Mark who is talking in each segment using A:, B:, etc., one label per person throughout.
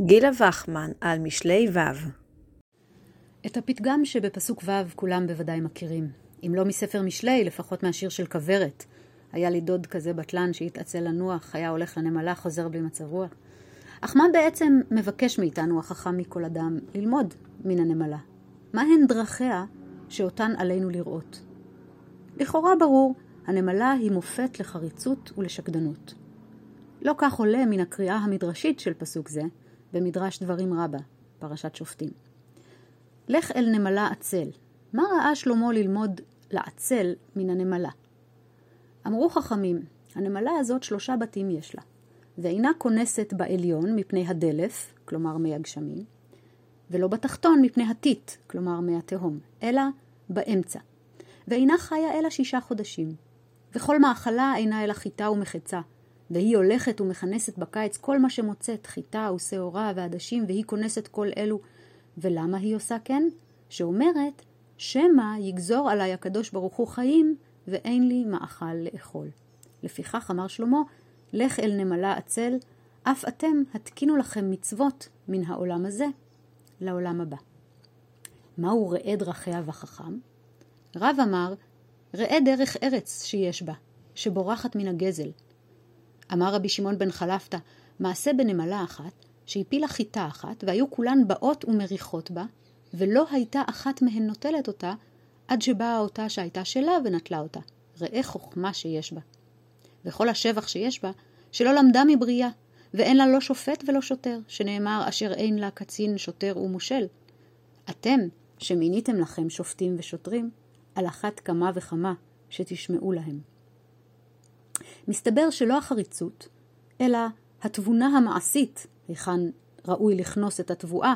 A: גילה וחמן על משלי ו'
B: את הפתגם שבפסוק ו' כולם בוודאי מכירים. אם לא מספר משלי, לפחות מהשיר של כוורת. היה לי דוד כזה בטלן שהתעצל לנוח, היה הולך לנמלה, חוזר בלי מצב רוח. אך מה בעצם מבקש מאיתנו החכם מכל אדם ללמוד מן הנמלה? מהן דרכיה שאותן עלינו לראות? לכאורה ברור, הנמלה היא מופת לחריצות ולשקדנות. לא כך עולה מן הקריאה המדרשית של פסוק זה, במדרש דברים רבה, פרשת שופטים. לך אל נמלה עצל. מה ראה שלמה ללמוד לעצל מן הנמלה? אמרו חכמים, הנמלה הזאת שלושה בתים יש לה, ואינה כונסת בעליון מפני הדלף, כלומר מי הגשמים, ולא בתחתון מפני הטיט, כלומר מי התהום, אלא באמצע. ואינה חיה אלא שישה חודשים. וכל מאכלה אינה אלא חיטה ומחצה, והיא הולכת ומכנסת בקיץ כל מה שמוצאת, חיטה ושעורה ועדשים, והיא כונסת כל אלו. ולמה היא עושה כן? שאומרת, שמא יגזור עליי הקדוש ברוך הוא חיים, ואין לי מאכל לאכול. לפיכך אמר שלמה, לך אל נמלה עצל, אף אתם התקינו לכם מצוות מן העולם הזה לעולם הבא. מהו ראה דרכיה וחכם? רב אמר, ראה דרך ארץ שיש בה, שבורחת מן הגזל, אמר רבי שמעון בן חלפתא, מעשה בנמלה אחת, שהפילה חיטה אחת, והיו כולן באות ומריחות בה, ולא הייתה אחת מהן נוטלת אותה, עד שבאה אותה שהייתה שלה ונטלה אותה. ראה חוכמה שיש בה. וכל השבח שיש בה, שלא למדה מבריאה, ואין לה לא שופט ולא שוטר, שנאמר אשר אין לה קצין, שוטר ומושל. אתם, שמיניתם לכם שופטים ושוטרים, על אחת כמה וכמה שתשמעו להם. מסתבר שלא החריצות, אלא התבונה המעשית, היכן ראוי לכנוס את התבואה,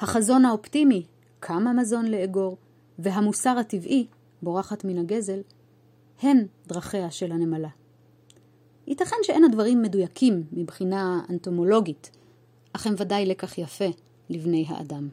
B: החזון האופטימי, כמה מזון לאגור, והמוסר הטבעי, בורחת מן הגזל, הן דרכיה של הנמלה. ייתכן שאין הדברים מדויקים מבחינה אנטומולוגית, אך הם ודאי לקח יפה לבני האדם.